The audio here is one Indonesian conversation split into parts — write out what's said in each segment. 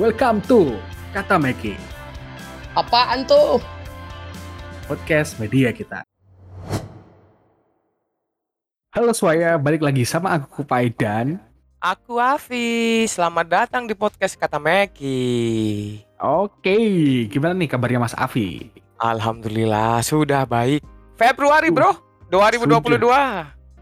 Welcome to Kata Meki, Apaan tuh? podcast media kita. Halo semuanya, balik lagi sama aku Kupai dan Aku Afi. Selamat datang di podcast Kata Meki. Oke, gimana nih kabarnya Mas Afi? Alhamdulillah sudah baik. Februari, Bro. 2022.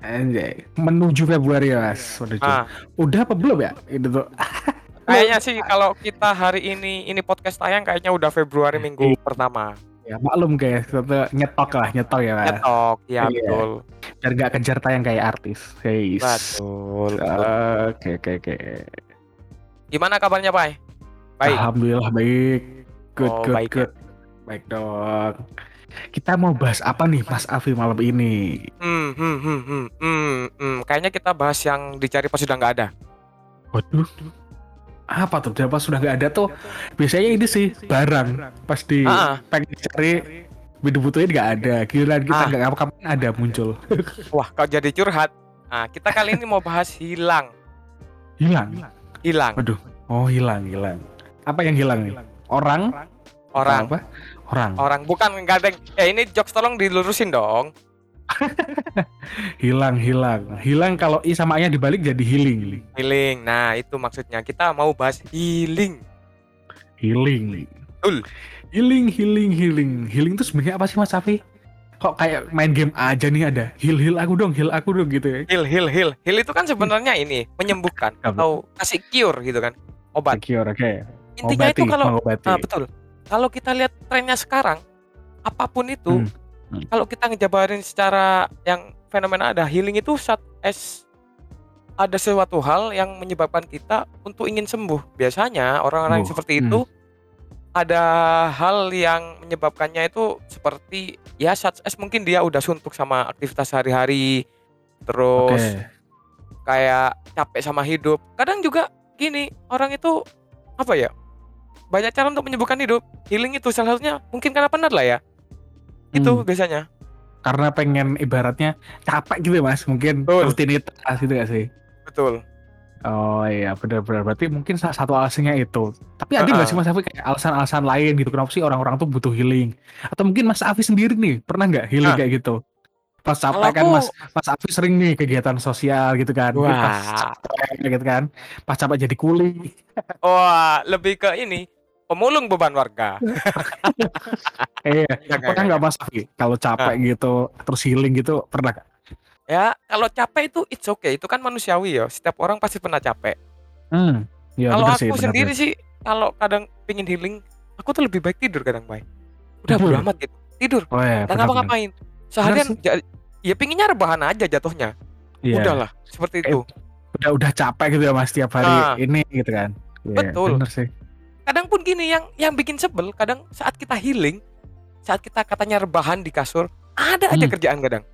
Anjay, menuju Februari ya Mas. Menuju. Ah, Udah apa belum ya? Itu tuh. kayaknya sih kalau kita hari ini ini podcast tayang kayaknya udah Februari minggu pertama. Ya maklum guys, nyetok lah, nyetok ya Mas. Nyetok, ya Iya. betul. Biar nggak kejar tayang kayak artis. Guys. Betul. Oke, oke, oke. Gimana kabarnya, Pak? Baik. Alhamdulillah baik. Good, Oh, good, baik ya. good. Baik dong. Kita mau bahas apa nih Mas Afi malam ini? Hmm, hmm, hmm, hmm, hmm, hmm. Kayaknya kita bahas yang dicari pas sudah nggak ada. Waduh. Apa tuh? Pas sudah nggak ada tuh. Biasanya ini sih barang. Pas di Ah, pengen cari butuh-butuhin nggak ada. Giliran kita Ah. nggak apa-apa ada muncul. Wah, kau jadi curhat. Nah, kita kali ini mau bahas hilang. Hilang. Hilang. Waduh. Oh hilang, hilang. Apa yang hilang nih? Orang? Orang. Apa? Orang. Orang bukan gadeng. Ya ini jokes tolong dilurusin dong. Hilang, hilang. Hilang kalau i sama nya dibalik jadi healing. Healing. Nah, itu maksudnya. Kita mau bahas healing. Healing. Betul. Healing, healing, healing. Healing itu sebenarnya apa sih Mas Safi? Kok kayak main game aja nih ada heal heal aku dong, heal aku dong gitu ya. Heal, heal, heal. Heal itu kan sebenarnya ini menyembuhkan atau kasih cure gitu kan. Obat. Secure, oke. Intinya itu kalau mengobati. ah, betul. Kalau kita lihat trennya sekarang, apa pun itu, Hmm, hmm. kalau kita ngejabarin secara yang fenomena ada healing itu saat es ada sesuatu hal yang menyebabkan kita untuk ingin sembuh. Biasanya orang-orang yang Sembuh. seperti Hmm. itu ada hal yang menyebabkannya itu seperti ya saat es mungkin dia udah suntuk sama aktivitas sehari-hari, terus kayak capek sama hidup. Kadang juga gini, orang itu apa ya? Banyak cara untuk menyembuhkan hidup. Healing itu salah satunya mungkin karena penat lah ya. Itu Hmm. biasanya. Karena pengen ibaratnya capek gitu ya Mas, mungkin Betul. rutinitas gitu gak sih? Betul. Oh iya benar-benar berarti mungkin salah satu alasannya itu. Tapi ada nggak Heeh. sih Mas Afi kayak alasan-alasan lain gitu kenapa sih orang-orang tuh butuh healing? Atau mungkin Mas Afi sendiri nih pernah nggak healing Ah. kayak gitu? Pas capek kan aku- Mas Mas Afi sering nih kegiatan sosial gitu kan. Mungkin Pas Wah. capek gitu kan. Pas capek jadi kuli. Wah, lebih ke ini pemulung beban warga. Eh, Enggak, pernah enggak, nggak Mas kalau capek gitu terus healing gitu pernah nggak? Ya, kalau capek itu it's okay, itu kan manusiawi ya. Setiap orang pasti pernah capek. Hmm. Ya, kalau aku sih, sendiri bener. sih kalau kadang pingin healing, aku tuh lebih baik tidur kadang, Bay. Udah bodo amat gitu. Tidur, Oh ya, dan benar. ngapa-ngapain. Seharian ja- ya pinginnya rebahan aja jatuhnya. Iya. Udahlah, seperti Eh, itu. Udah udah capek gitu ya Mas tiap hari Ah. ini gitu kan. Iya, Betul. Bener sih. Kadang pun gini yang yang bikin sebel, kadang saat kita healing, saat kita katanya rebahan di kasur, ada aja Hmm. kerjaan kadang.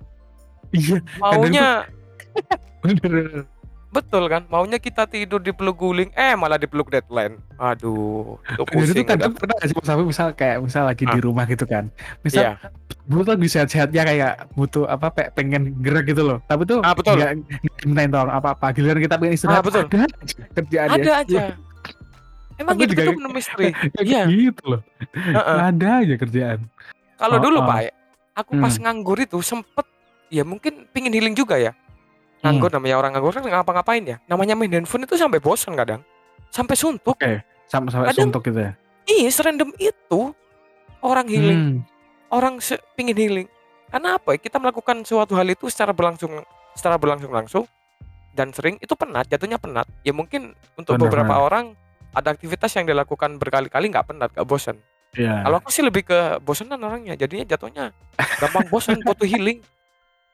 Iya, Maunya bener. betul kan, maunya kita tidur di peluk guling, eh malah dipeluk deadline. Aduh, itu Dan itu pusing. kadang pernah sih Afi misal kayak misal lagi di Ah. rumah gitu kan. Misal Iya. butuh lagi sehat-sehatnya kayak butuh apa pe- pengen gerak gitu loh. Tapi tuh Ah, betul. nggak dimintain tolong apa-apa. Giliran kita pengen istirahat. Ah, betul. Ada aja kerjaan Ada aja. Emang Aku gitu juga- tuh penuh misteri. Iya. gitu loh. Heeh. Ada aja kerjaan. Kalau Oh, dulu oh. Pak, aku pas Hmm. nganggur itu sempet ya mungkin pingin healing juga ya. Hmm. Nganggur namanya orang nganggur kan ngapa-ngapain ya. Namanya main handphone itu sampai bosan kadang. Sampai suntuk. Oke. Sampai sampai Kadang- suntuk gitu ya. Iya, serandom itu orang healing, Hmm. orang pingin healing. Karena apa ya? Kita melakukan suatu hal itu secara berlangsung secara berlangsung-langsung dan sering itu penat, jatuhnya penat. Ya mungkin untuk Benar, beberapa orang ada aktivitas yang dilakukan berkali-kali nggak penat, nggak bosan. Iya. Kalau aku sih lebih ke bosanan orangnya, jadinya jatuhnya gampang bosan, butuh healing.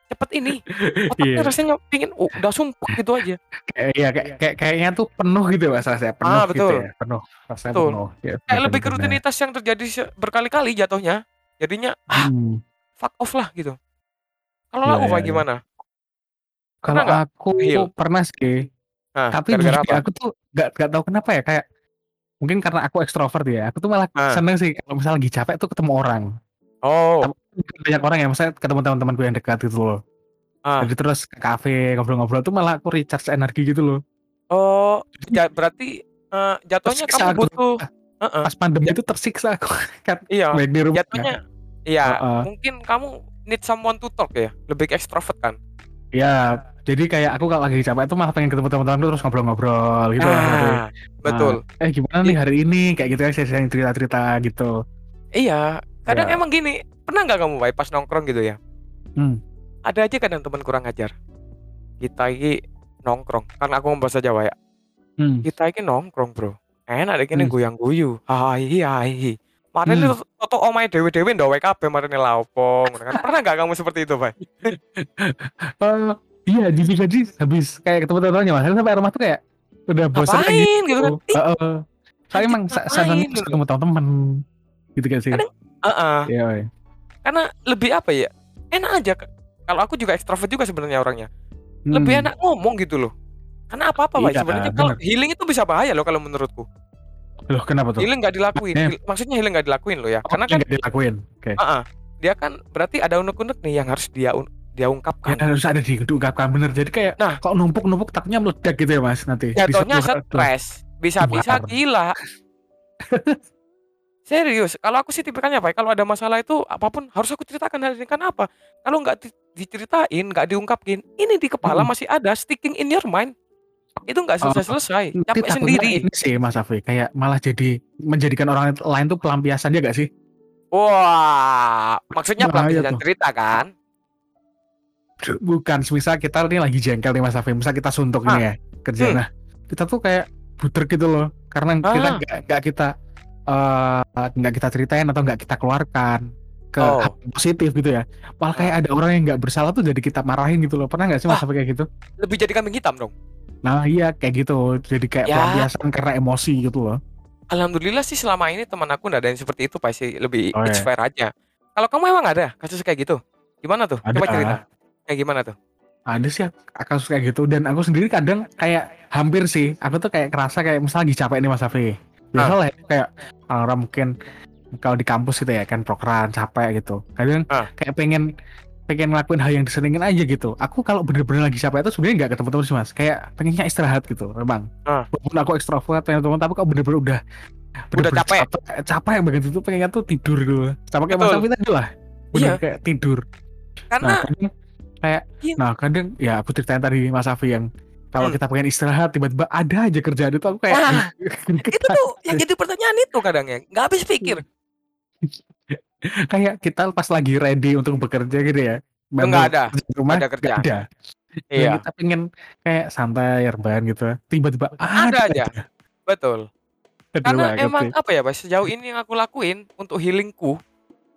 Cepet ini, otaknya Iya. rasanya pingin oh, udah sumpah gitu aja. Kayak iya kayak, kayak kayaknya tuh penuh gitu mas rasanya penuh Ah, gitu betul. ya penuh rasanya Betul. penuh ya, Kayak lebih ke rutinitas yang terjadi berkali-kali jatuhnya. Jadinya ah Hmm. fuck off lah gitu. Kalau Iya, aku iya. gimana? Kalau aku heal? pernah sih Nah, tapi gara-gara gini, apa? aku tuh gak, gak tahu kenapa ya kayak mungkin karena aku ekstrovert ya aku tuh malah Ah. seneng sih kalau misalnya lagi capek tuh ketemu orang Oh, banyak orang ya misalnya ketemu teman-temanku yang dekat gitu loh Ah. jadi terus ke kafe ngobrol-ngobrol tuh malah aku recharge energi gitu loh oh, ya berarti eh, jatuhnya Tersiksa kamu aku. butuh Heeh. Pas pandemi itu tersiksa aku kan iya di rumah. jatuhnya iya Heeh. mungkin kamu need someone to talk ya lebih ke extrovert kan Ya, jadi kayak aku kalau lagi capek itu malah pengen ketemu teman-teman terus ngobrol-ngobrol gitu. Ah betul Eh gimana nih hari ini kayak gitu ya sharing cerita-cerita gitu. iya kadang Ya. emang gini pernah nggak kamu pas nongkrong gitu ya Hmm. ada aja kadang teman kurang ajar kita ini nongkrong karena aku bahasa Jawa ya Hmm. kita ini nongkrong bro enak deh kini Hmm. goyang guyu hai hai Kemarin Hmm. toto omai dewe ndak WKB kemarin ini laupong kan pernah nggak kamu seperti itu Bay? Eh, iya jadi gaji habis kayak ketemu teman-temannya mas sampai rumah tuh kayak udah bosan aja Ngapain gitu kan? Heeh. Saya emang pas gitu. ketemu teman-teman gitu kan sih. Kadang- Heeh. Iya, woy. karena lebih apa ya enak aja kalau aku juga ekstrovert juga sebenarnya orangnya Hmm. lebih enak ngomong gitu loh karena apa apa Iya, sebenarnya kalau healing itu bisa bahaya loh kalau menurutku Loh kenapa tuh? healing nggak dilakuin Maksudnya? Heal- maksudnya healing nggak dilakuin loh ya Oh, karena kan nggak dilakuin. Oke. Heeh. dia kan berarti ada unek-unek nih yang harus dia un- dia Ya, ungkapkan harus ada diungkapkan bener. Jadi kayak Nah. kalau numpuk-numpuk takutnya meledak gitu ya mas nanti. jatuhnya stres bisa-bisa gila serius kalau aku sih tipikalnya apa ya? kalau ada masalah itu apa pun harus aku ceritakan hari ini kan apa kalau nggak di- diceritain nggak diungkapin ini di kepala Hmm. masih ada sticking in your mind itu nggak Oh. selesai selesai Nanti capek sendiri Ini sih Mas Afi, kayak malah jadi menjadikan orang lain tuh pelampiasan dia gak sih? wah maksudnya Bahaya pelampiasan tuh. cerita kan Bukan, misal kita ini lagi jengkel nih Mas Afi, misal kita suntuk Ah. nih ya kerja. Hmm. Nah, kita tuh kayak buter gitu loh, karena kita Ah. nggak nggak kita eh, nggak kita ceritain atau nggak kita keluarkan ke Oh. positif gitu ya. Malah kayak ada orang yang nggak bersalah tuh jadi kita marahin gitu loh. Pernah nggak sih Mas Ah. Kayak gitu? lebih jadi kambing hitam dong Nah iya kayak gitu, jadi kayak Ya. pelampiasan karena emosi gitu loh. alhamdulillah sih selama ini teman aku nggak ada yang seperti itu pasti lebih Oh, it's iya. fair aja kalau kamu emang ada kasus kayak gitu gimana tuh coba Ada. cerita kayak gimana tuh ada sih kasus kayak gitu dan aku sendiri kadang kayak hampir sih aku tuh kayak kerasa kayak misal lagi capek nih Mas Afi biasa Ah. ya, kayak orang mungkin kalau di kampus gitu ya kan prokeran capek gitu kadang Ah. kayak pengen pengen ngelakuin hal yang disenengin aja gitu aku kalau bener-bener lagi capek itu sebenarnya nggak ketemu teman sih mas kayak pengennya istirahat gitu memang Ah. walaupun aku ekstrovert pengen teman tapi kalau bener-bener udah bener-bener capek. capek, capek banget itu pengennya tuh tidur gitu sama kayak mas Betul. Afi tadi lah bener Iya. kayak tidur karena Nah, kadang kayak Iya. nah kadang ya aku ceritain tadi Mas Afi yang kalau Hmm. kita pengen istirahat tiba-tiba ada aja kerjaan itu aku kayak Wah, itu tuh yang jadi pertanyaan itu kadang ya nggak habis pikir kayak kita pas lagi ready untuk bekerja gitu ya. nggak ada kerja di rumah ada kerjaan. ada. Dan iya kita pengen kayak santai rebahan gitu. Tiba-tiba Ada aja. betul Aduh, karena banget emang sih. apa ya Pak sejauh ini yang aku lakuin untuk healingku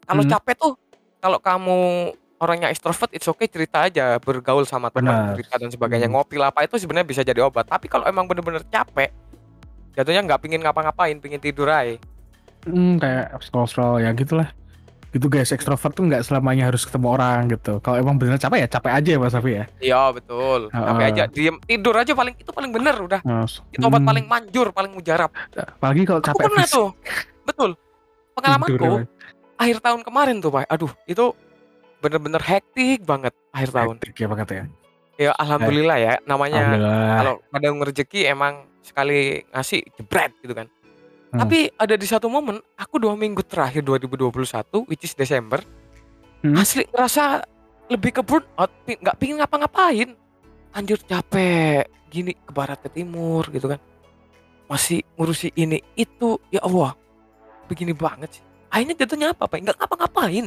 kalau Hmm. capek tuh kalau kamu orangnya extrovert it's okay cerita aja bergaul sama teman cerita dan sebagainya Hmm. ngopi lah apa itu sebenarnya bisa jadi obat tapi kalau emang bener-bener capek jatuhnya nggak pingin ngapa-ngapain pingin tidur aja Hmm, kayak scroll-scroll ya gitulah. Gitu guys, ekstrovert tuh nggak selamanya harus ketemu orang gitu. Kalau emang bener capek ya capek aja ya Mas Afi ya. iya betul capek Heeh. aja diem tidur aja paling itu paling bener udah Nah, itu obat hmm, paling manjur paling mujarab apalagi kalau aku capek pernah fisik. tuh betul pengalamanku Tidur, ya. akhir tahun kemarin tuh pak aduh itu bener-bener hektik banget akhir tahun Hektik ya banget ya. ya alhamdulillah ya namanya Alhamdulillah. kalau kadang rezeki emang sekali ngasih jebret gitu kan Hmm. tapi ada di satu momen aku dua minggu terakhir 2021 which is Desember Hmm. asli ngerasa lebih ke burn out pi- nggak pingin ngapa-ngapain anjir capek gini ke barat ke timur gitu kan masih ngurusi ini itu ya Allah begini banget sih akhirnya jatuhnya apa pak nggak ngapa-ngapain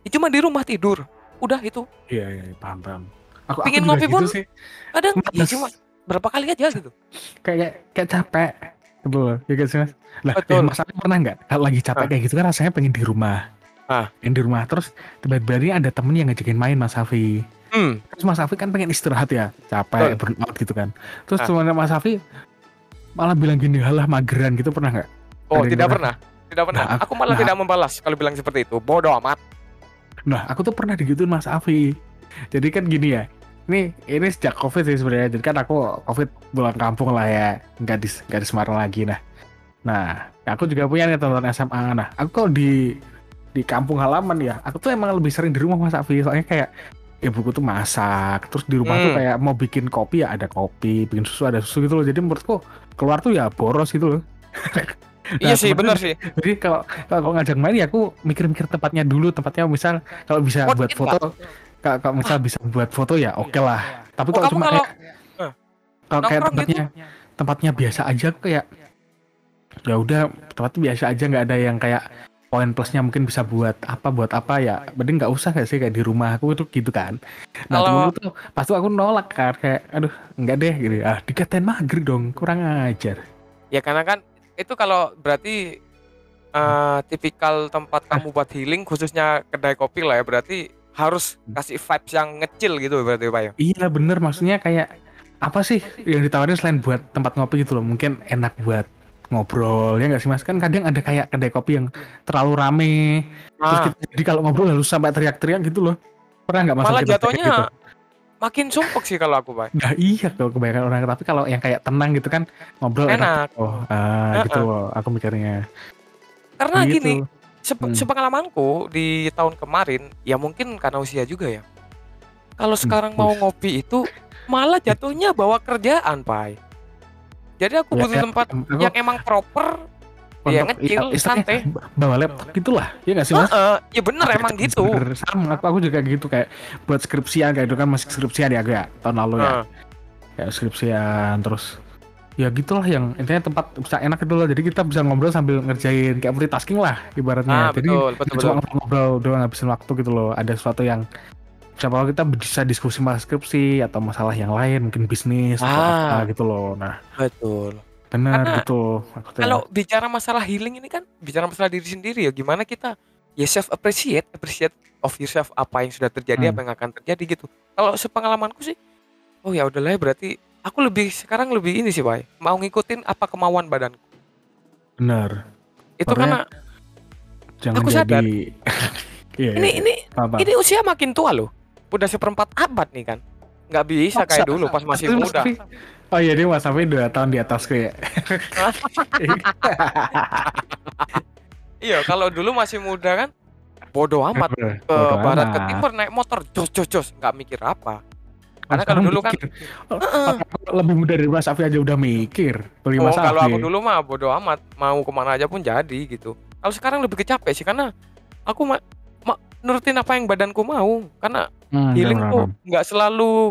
ya cuma di rumah tidur udah itu Iya, iya, paham, paham. Aku, Pingin aku ngopi gitu pun sih. kadang ya cuma berapa kali aja gitu Kayak kayak capek. Loh, ya sih mas? Lah, Betul. eh, Mas Ari pernah nggak? Kalau lagi capek Ah. kayak gitu kan rasanya pengen di rumah. Ah. Pengen di rumah. Terus tiba-tiba ini ada temen yang ngajakin main Mas Afi. hmm Terus Mas Afi kan pengen istirahat ya. Capek, burn out gitu kan. Terus Ah. temennya Mas Afi malah bilang gini, halah mageran gitu pernah nggak? oh Ada tidak pernah? tidak pernah Nah, aku- aku malah nah. tidak membalas kalau bilang seperti itu bodoh amat Nah, aku tuh pernah digituin Mas Afi. Jadi kan gini ya. Ini ini sejak Covid sih sebenarnya. Jadi kan aku Covid pulang kampung lah ya. Nggak di nggak di Semarang lagi nah. Nah, aku juga punya nih teman-teman SMA. Nah, aku kalau di di kampung halaman ya, aku tuh emang lebih sering di rumah Mas Afi. Soalnya kayak ibuku tuh masak terus di rumah tuh Hmm. kayak mau bikin kopi ya ada kopi bikin susu ada susu gitu loh jadi menurutku keluar tuh ya boros gitu loh Iya sih, sebenarnya- benar sih. jadi kalau kalau ngajak main ya aku mikir-mikir tempatnya dulu tempatnya misal kalau bisa Worth buat foto kalau kalau misal bisa buat foto ya oke lah. tapi Oh, kalau cuma kalau- kayak eh, kalau kayak nongkrong gitu? tempatnya tempatnya biasa aja kayak ya. Udah tempatnya biasa aja nggak ada yang kayak poin plusnya mungkin bisa buat apa buat apa ya. Mending nggak usah kayak sih kayak di rumah aku itu gitu kan. Nah Kalau- temenku tuh pas aku nolak kan kayak aduh nggak deh gitu. Ah dikatain mager dong kurang ajar. Ya karena kan itu kalau berarti eh, tipikal tempat kamu buat healing khususnya kedai kopi lah ya berarti harus kasih vibes yang ngecil gitu berarti Pak ya. iya bener. Maksudnya kayak apa sih yang ditawarin selain buat tempat ngopi gitu loh? Mungkin enak buat ngobrol ya nggak sih mas? Kan kadang ada kayak kedai kopi yang terlalu rame. Terus Nah, kita, jadi kalau ngobrol harus sampai teriak-teriak gitu loh. Pernah nggak mas malah jatuhnya gitu? makin sumpek sih kalau aku Pak. Nah iya kalau kebanyakan orang. Tapi kalau yang kayak tenang gitu kan ngobrol enak, Enak. oh ah, gitu loh aku mikirnya. Karena gitu. gini, sep- Hmm. sepengalamanku di tahun kemarin ya mungkin karena usia juga ya. Kalau Hmm, sekarang mau wis. ngopi itu malah jatuhnya bawa kerjaan, Pak. Jadi aku Ya, butuh ya, tempat aku yang emang proper ya untuk- ngecil, istilahnya santai. bawa laptop gitulah ya nggak sih mas Heeh, ya bener emang gitu. Bener, sama aku, aku juga gitu kayak buat skripsian kayak itu kan masih skripsian ya aku ya tahun lalu ya Heeh. kayak skripsian terus ya gitulah yang intinya tempat bisa enak itu loh jadi kita bisa ngobrol sambil ngerjain kayak multitasking lah Ah, ibaratnya jadi betul, betul, cuma betul. ngobrol-ngobrol doang ngabisin waktu gitu loh ada sesuatu yang siapa tahu kita bisa diskusi masalah skripsi atau masalah yang lain mungkin bisnis atau Ah. apa gitu loh nah Betul. benar gitu. Kalau bicara masalah healing ini kan bicara masalah diri sendiri ya gimana kita ya self appreciate, appreciate of yourself apa yang sudah terjadi, Hmm. apa yang akan terjadi gitu. Kalau sepengalamanku sih oh ya udahlah ya berarti aku lebih sekarang lebih ini sih, Pak. Mau ngikutin apa kemauan badanku. benar Itu Makanya- karena jangan Aku jadi sadar. iya ini iya. ini apa ini usia makin tua loh. Udah seperempat abad nih kan. Nggak bisa Masa? kayak dulu pas masih Mas muda. Oh iya dia mas Safi dua tahun di atasku ya Iya, kalau dulu masih muda kan bodoh amat ke barat ke timur naik motor jos jos jos nggak mikir apa. Karena kalau dulu kan aku lebih muda dari Mas Safi aja udah mikir bagi Oh, Mas kalau aku dulu mah bodo amat, mau ke mana aja pun jadi gitu. Kalau sekarang lebih kecapek sih karena aku ma ma- nurutin apa yang badanku mau. Karena Hmm, healing tuh nggak selalu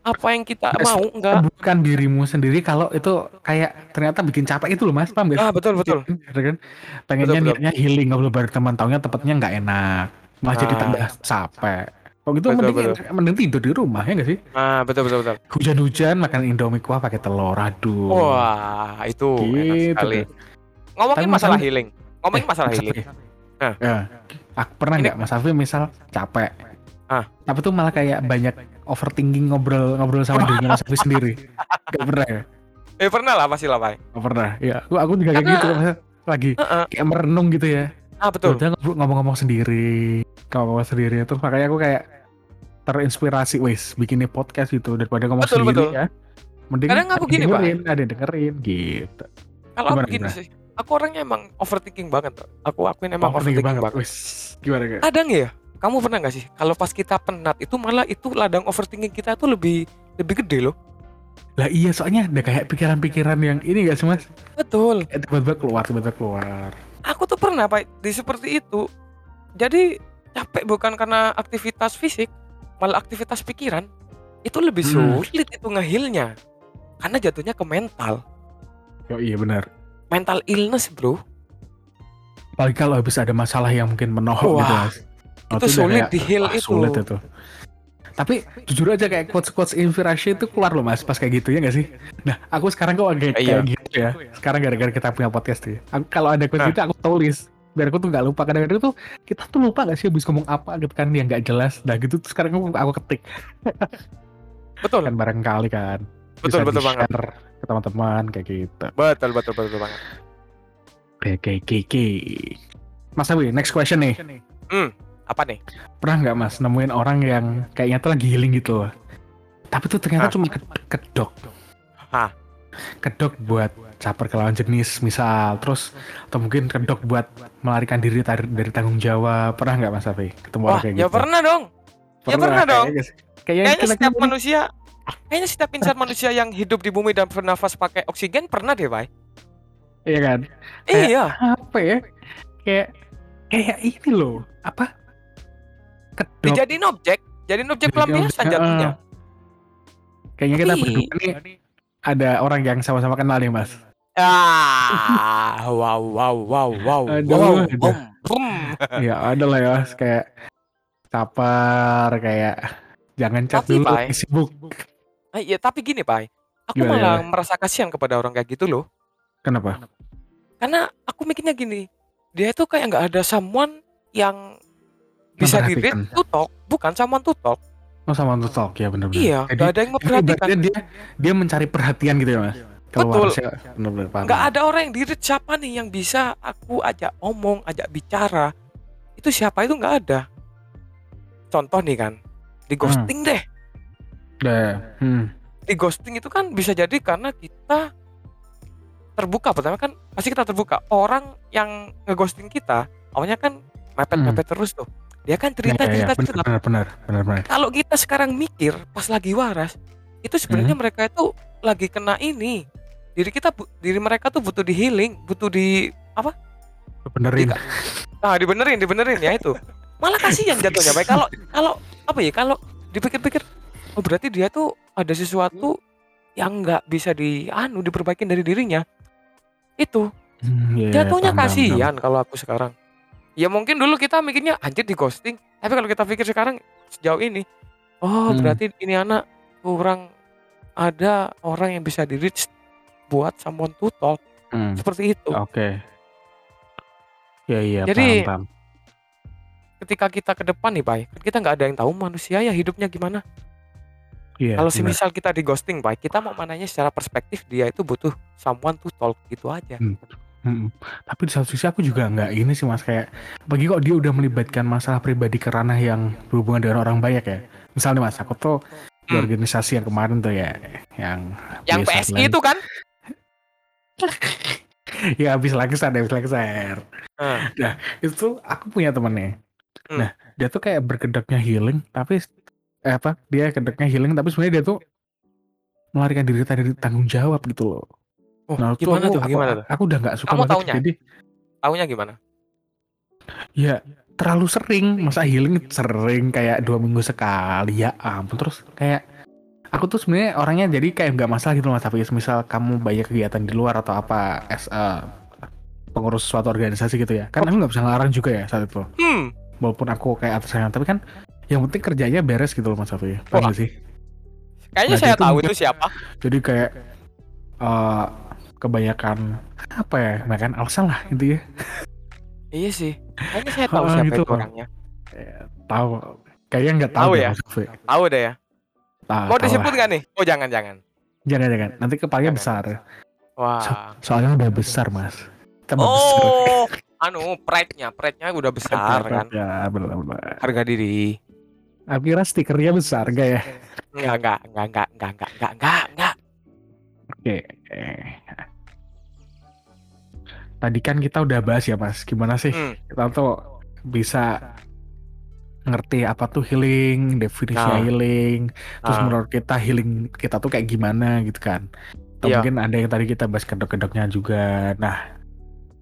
apa yang kita Nggak mau, enggak. bukan dirimu sendiri kalau itu kayak ternyata bikin capek itu loh mas paham gak Ah, betul betul. Gitu kan? pengennya Betul, betul. niatnya healing ngobrol bareng teman taunya tempatnya nggak enak malah jadi Ah. tambah capek kalau gitu Betul, mending, betul. mending tidur di rumah ya nggak sih Ah, betul betul betul. hujan-hujan makan indomie kuah pakai telur aduh Wah, itu enak gitu sekali. deh. Ngomongin Tapi masalah masalah- healing. Ngomongin Eh, masalah Mas healing. Safi. Ah. Ya. Aku pernah nggak Mas Safi misal capek Ah. tapi tuh malah kayak banyak overthinking ngobrol ngobrol sama dirinya Mas Safi sendiri Gak pernah ya Eh pernah lah pasti lah, Pak. Gak pernah ya aku aku juga kayak gitu lagi Heeh. kayak merenung gitu ya Ah, betul. udah ngomong-ngomong sendiri ngomong-ngomong sendiri terus makanya aku kayak terinspirasi wes bikinnya podcast gitu daripada ngomong Betul, sendiri betul. ya mending Kadang aku gini, yang Pak. dengerin, ada yang dengerin gitu Kalau aku Gimana, gini gimana? sih. Aku orangnya emang overthinking banget. Aku akuin emang Overthinking overthinking banget. wes gimana kayak kadang ya kamu pernah nggak sih kalau pas kita penat itu malah itu ladang overthinking kita tuh lebih lebih gede loh lah iya soalnya ada kayak pikiran-pikiran yang ini gak sih mas betul Eh, tiba-tiba keluar tiba-tiba keluar aku tuh pernah pak di seperti itu jadi capek bukan karena aktivitas fisik malah aktivitas pikiran itu lebih Hmm. sulit itu ngehilnya. Karena jatuhnya ke mental. Oh iya benar. Mental illness bro. Apalagi kalau habis ada masalah yang mungkin menohok gitu mas. Oh, itu sulit kayak, di heal wah, itu. sulit itu. Tapi jujur aja kayak quotes quotes inspirasi itu keluar loh mas pas kayak gitu ya gak sih? Nah aku sekarang kok kayak, Iya. kayak gitu ya. Sekarang gara-gara kita punya podcast nih. Aku, kalau ada quotes Nah. gitu aku tulis biar aku tuh nggak lupa. Kadang-kadang tuh kita tuh lupa gak sih habis ngomong apa gitu kan yang nggak jelas. Nah gitu. Tuh sekarang aku, aku ketik. Betul. Kan barangkali kan. Betul bisa betul banget. ke teman-teman kayak gitu. Betul betul betul, betul banget. Oke oke oke oke. Mas Awi next question nih. Apa nih? Pernah nggak mas nemuin orang yang kayaknya tuh lagi healing gitu? Loh tapi tuh ternyata Hah? cuma ke- kedok. Hah? kedok buat caper ke lawan jenis misal terus atau mungkin kedok buat melarikan diri tar- dari tanggung jawab pernah nggak mas Safi ketemu wah orang kayak ya gitu pernah dong pernah dong. kayaknya sih. Kayaknya Kayaknya kita setiap kan- manusia, kayaknya setiap insan manusia yang hidup di bumi dan bernafas pakai oksigen pernah deh, Bay. Iya kan? Kayak- Iya. Apa ya? Kayak kayak ini loh. Apa? Kedok. Dijadiin objek, jadiin objek pelampiasan jatuhnya. Kayaknya kita berdua nih ada orang yang sama-sama kenal nih, Mas. Ah, wow, wow, wow, wow, Aduh, wow, boom, boom. ya ada lah ya. Kayak sapar, kayak jangan chat Tapi, dulu, lagi sibuk. Ah, Iya, tapi gini, Pak. Aku Gimana, malah gimana? merasa kasihan kepada orang kayak gitu loh. Kenapa? Karena aku mikirnya gini, dia itu kayak nggak ada someone yang bisa di read talk, bukan someone to talk. Oh untuk talk ya benar-benar. Iya, nggak ada yang memperhatikan. ibaratnya dia dia mencari perhatian gitu ya, Mas. Betul. Nggak ada orang yang di read siapa nih yang bisa aku ajak omong, ajak bicara. Itu siapa itu nggak ada. Contoh nih kan, di ghosting deh. Dah. Hmm. Di ghosting itu kan bisa jadi karena kita terbuka. Pertama kan pasti kita terbuka. Orang yang ngeghosting kita, awalnya kan mepet-mepet terus tuh. Dia kan cerita Hmm. Ya, ya, cerita ya, cerita. benar benar benar benar. Kalau kita sekarang mikir pas lagi waras, itu sebenarnya Hmm. mereka itu lagi kena ini. Diri kita, diri mereka tuh butuh di healing, butuh di Benerin. ah dibenerin, dibenerin ya itu. Malah kasihan jatuhnya. Baik kalau kalau apa ya kalau dipikir-pikir, oh berarti dia tuh ada sesuatu yang nggak bisa di anu diperbaikin dari dirinya. Itu Hmm, iya, iya, jatuhnya paham. kasihan kalau aku sekarang. Ya mungkin dulu kita mikirnya anjir di ghosting, tapi kalau kita pikir sekarang sejauh ini, oh Hmm. berarti ini anak kurang ada orang yang bisa di reach buat someone to talk Hmm, seperti itu. Oke. Ya iya Jadi, paham, paham. Ketika kita ke depan nih, Pak, kan kita nggak ada yang tahu manusia ya hidupnya gimana. Iya. kalau benar. semisal kita di ghosting, Pak, kita mau mananya secara perspektif dia itu butuh someone to talk gitu aja. Mm-mm. Tapi di satu sisi aku juga nggak ini sih mas kayak bagi kok dia udah melibatkan masalah pribadi ke ranah yang berhubungan dengan orang banyak ya. Misalnya mas aku tuh di Hmm. organisasi yang kemarin tuh ya yang Yang PSI itu kan? Ya habis lagi ada habis lagi Nah, itu aku punya temennya. Hmm. Nah dia tuh kayak berkedoknya healing tapi eh, apa dia kedoknya healing tapi sebenarnya dia tuh melarikan diri dari tanggung jawab gitu loh. oh, Nah, gimana aku, tuh? aku- Gimana tuh? Aku udah nggak suka Kamu banget. taunya? Jadi Taunya gimana? Ya terlalu sering masa healing sering kayak dua minggu sekali ya ampun terus kayak aku tuh sebenarnya orangnya jadi kayak nggak masalah gitu mas tapi misal kamu banyak kegiatan di luar atau apa as a pengurus suatu organisasi gitu ya kan aku nggak bisa ngelarang juga ya saat itu Hmm, walaupun aku kayak atasnya tapi kan yang penting kerjanya beres gitu loh mas Safi paham sih kayaknya Nah, saya itu tahu itu siapa. jadi kayak eh kebanyakan apa ya kebanyakan alasan lah gitu ya Iya sih. Kayaknya saya tahu Ah, siapa gitu. itu orangnya. Eh, tahu kayaknya nggak tahu, Tahu ya? Safi. Tahu deh ya. Ah, Mau disebut gak nih? Oh jangan jangan. Jangan jangan. Nanti kepalanya besar. Wah. So soalnya udah besar mas. Tambah oh, besar. anu pride-nya, pride-nya udah besar kan. Ya, benar benar. Harga diri. Aku kira stikernya besar gak ya? Enggak enggak enggak enggak enggak enggak enggak enggak. enggak. Oke. Tadi kan kita udah bahas ya mas, gimana sih hmm. kita tuh bisa ngerti apa tuh healing, definisi Nah. healing, terus Ah. menurut kita healing kita tuh kayak gimana gitu kan? Atau Iya. mungkin ada yang tadi kita bahas kedok-kedoknya juga. Nah,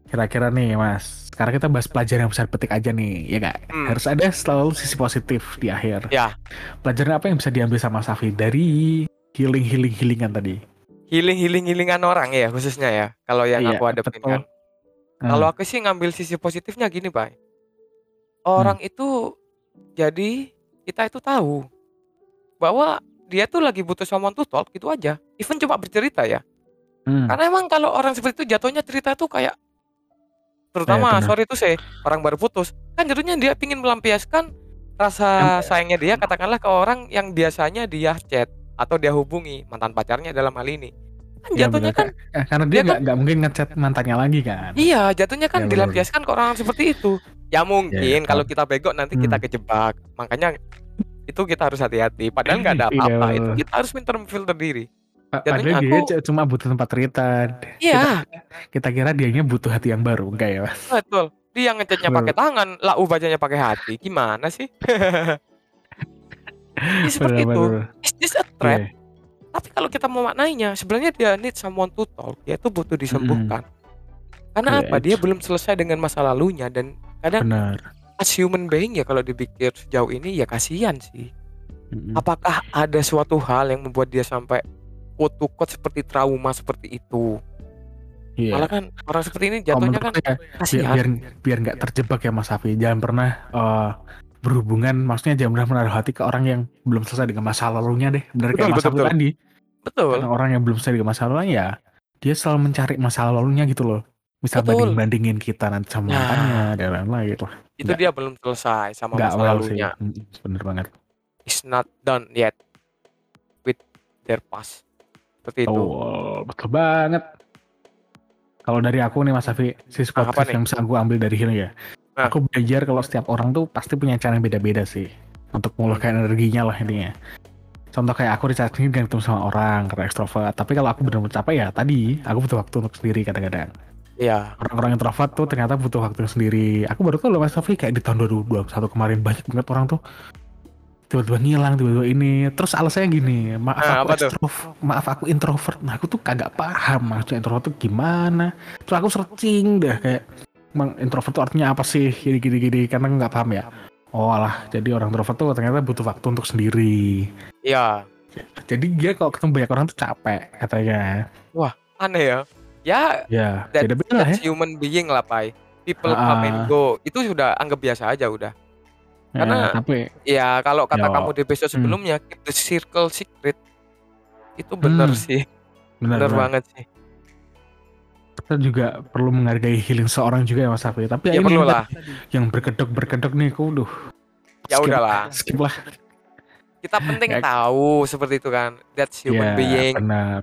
kira-kira nih mas, sekarang kita bahas pelajaran yang besar petik aja nih, ya gak? Hmm. Harus ada selalu sisi positif di akhir. Ya. Pelajaran apa yang bisa diambil sama Safi dari healing healing healingan tadi? Healing healing healingan orang ya khususnya ya. Kalau yang Iya, aku hadapin betul. kan. Hmm. Kalau aku sih ngambil sisi positifnya gini, Pak. Orang itu jadi kita itu tahu bahwa dia tuh lagi butuh someone to talk gitu aja. Even cuma bercerita ya. Hmm. Karena emang kalau orang seperti itu jatuhnya cerita tuh kayak terutama Eh, sorry itu saya orang baru putus kan jatuhnya dia pingin melampiaskan rasa sayangnya dia katakanlah ke orang yang biasanya dia chat atau dia hubungi mantan pacarnya dalam hal ini kan Ya, jatuhnya benar, kan Eh, karena dia nggak nggak mungkin ngechat mantannya lagi kan? iya jatuhnya Ya, kan benar. dilampiaskan ke orang seperti itu ya mungkin Ya, kalau kita bego nanti kita Hmm. kejebak makanya itu kita harus hati-hati padahal nggak ada Iya. apa-apa itu kita harus pintar filter diri Padahal dia aku- c- cuma butuh tempat cerita. iya Kita kira dianya butuh hati yang baru, enggak ya? Mas? betul dia ngechatnya Betul. pakai tangan lau bacanya pakai hati gimana sih Ya, seperti itu. Is this a threat? Iya. Tapi kalau kita mau maknainya, sebenarnya dia need someone to talk. Dia itu butuh disembuhkan. Karena Iya, apa? Dia belum selesai dengan masa lalunya dan kadang Benar. as human being ya kalau dipikir sejauh ini ya kasihan sih. Mm-mm. Apakah ada suatu hal yang membuat dia sampai quote to quote seperti trauma seperti itu? Iya. Malah kan orang seperti ini jatuhnya kan biar kasihan. biar biar nggak terjebak ya Mas Afi jangan pernah eh, berhubungan maksudnya jangan pernah menaruh hati ke orang yang belum selesai dengan masa lalunya deh benar Betul, kayak Mas betul, Afi betul. tadi Betul. Karena orang yang belum selesai dengan masa lalunya ya dia selalu mencari masa lalunya gitu loh misal Betul. banding bandingin kita nanti sama Nah. mantannya dan lain-lain gitu Itu Nggak. dia belum selesai sama nggak masa well sih lalunya. Mm, bener banget It's not done yet with their past. Seperti itu. oh betul banget kalau dari aku nih Mas Afi sisi Ah, apa positif nih? yang bisa aku ambil dari ini ya Ah. aku belajar kalau setiap orang tuh pasti punya cara yang beda-beda sih untuk mengeluarkan energinya lah intinya contoh kayak aku recharge ini dengan ketemu sama orang karena ekstrovert tapi kalau aku benar-benar capek ya tadi aku butuh waktu untuk sendiri kadang-kadang Iya. orang-orang introvert tuh ternyata butuh waktu sendiri. Aku baru tahu loh Mas Sofi kayak di tahun 2021 kemarin banyak banget orang tuh tiba-tiba ngilang tiba-tiba ini. Terus alasannya gini maaf Nah, aku ekstrovert maaf aku introvert. Nah aku tuh kagak paham maksudnya introvert tuh gimana. Terus aku searching deh kayak emang introvert tuh artinya apa sih? Gini gini gini karena nggak paham ya. Oh alah jadi orang introvert tuh ternyata butuh waktu untuk sendiri. Iya. jadi dia kalau ketemu banyak orang tuh capek katanya. Aneh ya. Ya, ya That- beda-beda lah ya that's human being lah, Pai. People Ah. come and go. Itu sudah anggap biasa aja udah. karena- Ya, tapi Ya, kalau kata Yo. kamu di episode Hmm. sebelumnya, keep the circle secret. Itu bener Hmm. sih. benar, Bener benar. banget sih. kita juga perlu menghargai healing seorang juga ya Mas Safi. Tapi Ya ini perlu yang lah. yang berkedok berkedok nih, aku duh. Ya skip- udahlah. Skip lah. Kita penting Ya. tahu seperti itu kan. That's human Ya, being. Benar.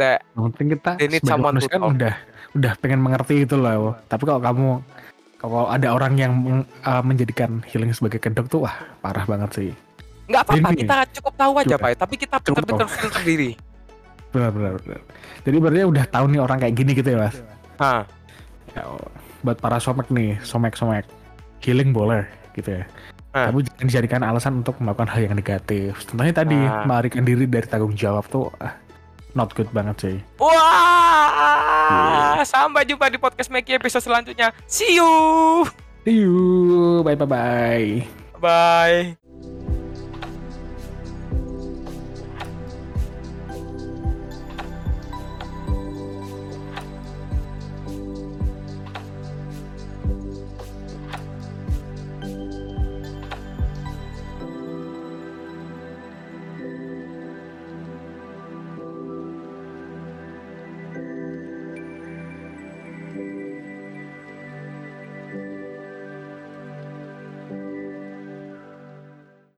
That Yang penting kita to manusia kan udah udah pengen mengerti itu loh. Tapi kalau kamu kalau ada orang yang uh, menjadikan healing sebagai kedok tuh wah parah banget sih. nggak apa-apa. Ini. Kita cukup tahu aja. Pai. Tapi kita Cukup betul-betul tahu. filter diri. Benar benar benar. Jadi berarti udah tahu nih orang kayak gini gitu ya Mas. Hah. Ya, buat para somek nih, somek-somek. Healing boleh gitu ya. Ah. Tapi jangan dijadikan alasan untuk melakukan hal yang negatif. Contohnya tadi, Ah. melarikan diri dari tanggung jawab tuh ah, not good banget sih. Wah, sampai jumpa di podcast Meki episode selanjutnya. See you. See you, bye bye bye. Bye.